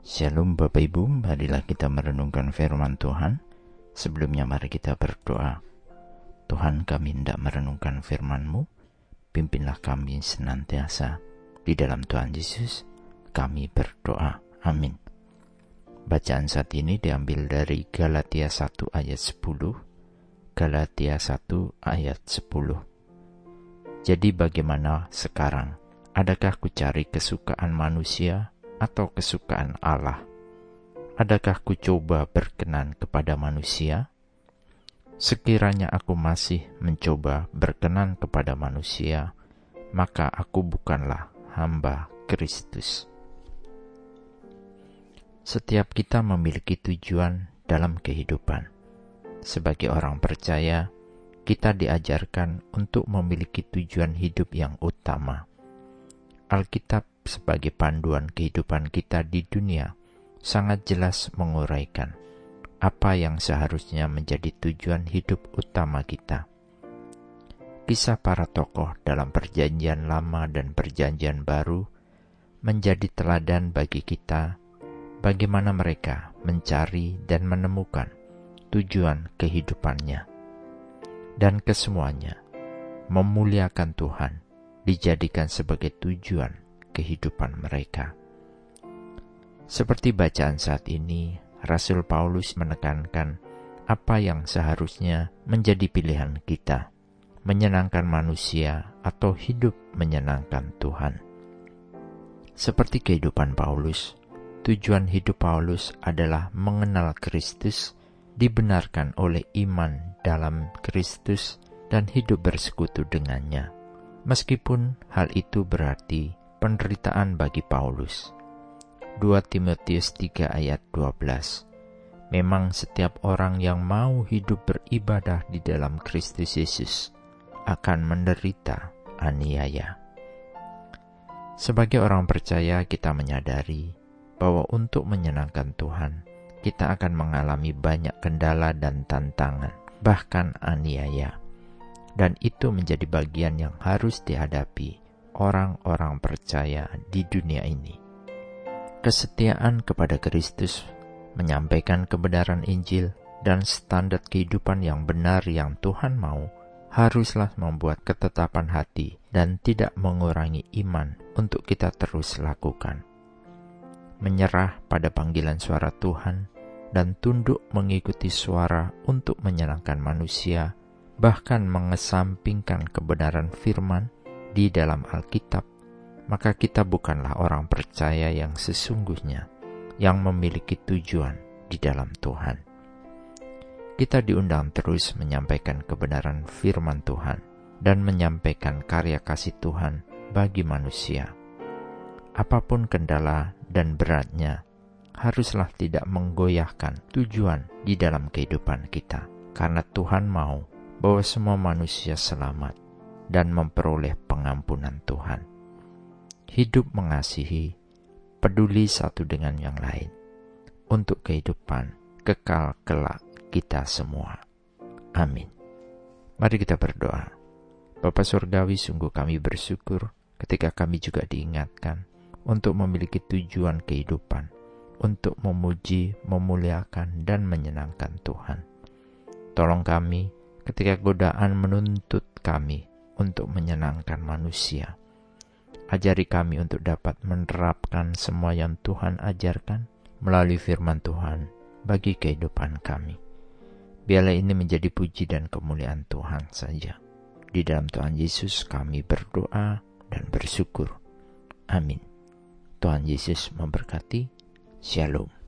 Shalom Bapak Ibu, marilah kita merenungkan firman Tuhan. Sebelumnya mari kita berdoa. Tuhan kami hendak merenungkan firman-Mu, pimpinlah kami senantiasa. Di dalam Tuhan Yesus, kami berdoa. Amin. Bacaan saat ini diambil dari Galatia 1 ayat 10. Galatia 1 ayat 10. Jadi bagaimana sekarang? Adakah ku cari kesukaan manusia atau kesukaan Allah? Adakah ku coba berkenan kepada manusia? Sekiranya aku masih mencoba berkenan kepada manusia, maka aku bukanlah hamba Kristus. Setiap kita memiliki tujuan dalam kehidupan. Sebagai orang percaya, kita diajarkan untuk memiliki tujuan hidup yang utama. Alkitab sebagai panduan kehidupan kita di dunia sangat jelas menguraikan apa yang seharusnya menjadi tujuan hidup utama kita. Kisah para tokoh dalam Perjanjian Lama dan Perjanjian Baru menjadi teladan bagi kita bagaimana mereka mencari dan menemukan tujuan kehidupannya, dan kesemuanya memuliakan Tuhan dijadikan sebagai tujuan kehidupan mereka. Seperti bacaan saat ini, Rasul Paulus menekankan apa yang seharusnya menjadi pilihan kita, menyenangkan manusia atau hidup menyenangkan Tuhan. Seperti kehidupan Paulus, tujuan hidup Paulus adalah mengenal Kristus, dibenarkan oleh iman dalam Kristus, dan hidup bersekutu dengannya. Meskipun hal itu berarti penderitaan bagi Paulus. 2 Timotius 3 ayat 12 Memang setiap orang yang mau hidup beribadah di dalam Kristus Yesus akan menderita aniaya. Sebagai orang percaya kita menyadari bahwa untuk menyenangkan Tuhan, kita akan mengalami banyak kendala dan tantangan, bahkan aniaya. Dan itu menjadi bagian yang harus dihadapi orang-orang percaya di dunia ini. Kesetiaan kepada Kristus menyampaikan kebenaran Injil dan standar kehidupan yang benar yang Tuhan mau haruslah membuat ketetapan hati dan tidak mengurangi iman untuk kita terus lakukan. Menyerah pada panggilan suara Tuhan dan tunduk mengikuti suara untuk menyenangkan manusia, bahkan mengesampingkan kebenaran firman di dalam Alkitab, maka kita bukanlah orang percaya yang sesungguhnya, yang memiliki tujuan di dalam Tuhan. Kita diundang terus menyampaikan kebenaran firman Tuhan dan menyampaikan karya kasih Tuhan bagi manusia. Apa pun kendala dan beratnya, haruslah tidak menggoyahkan tujuan di dalam kehidupan kita, karena Tuhan mau bahwa semua manusia selamat dan memperoleh pengampunan Tuhan. Hidup mengasihi, peduli satu dengan yang lain, untuk kehidupan kekal kelak kita semua. Amin. Mari kita berdoa. Bapa Surgawi, sungguh kami bersyukur ketika kami juga diingatkan untuk memiliki tujuan kehidupan, untuk memuji, memuliakan, dan menyenangkan Tuhan. Tolong kami ketika godaan menuntut kami untuk menyenangkan manusia. Ajari kami untuk dapat menerapkan semua yang Tuhan ajarkan melalui firman Tuhan bagi kehidupan kami. Biarlah ini menjadi puji dan kemuliaan Tuhan saja. Di dalam Tuhan Yesus kami berdoa dan bersyukur. Amin. Tuhan Yesus memberkati. Shalom.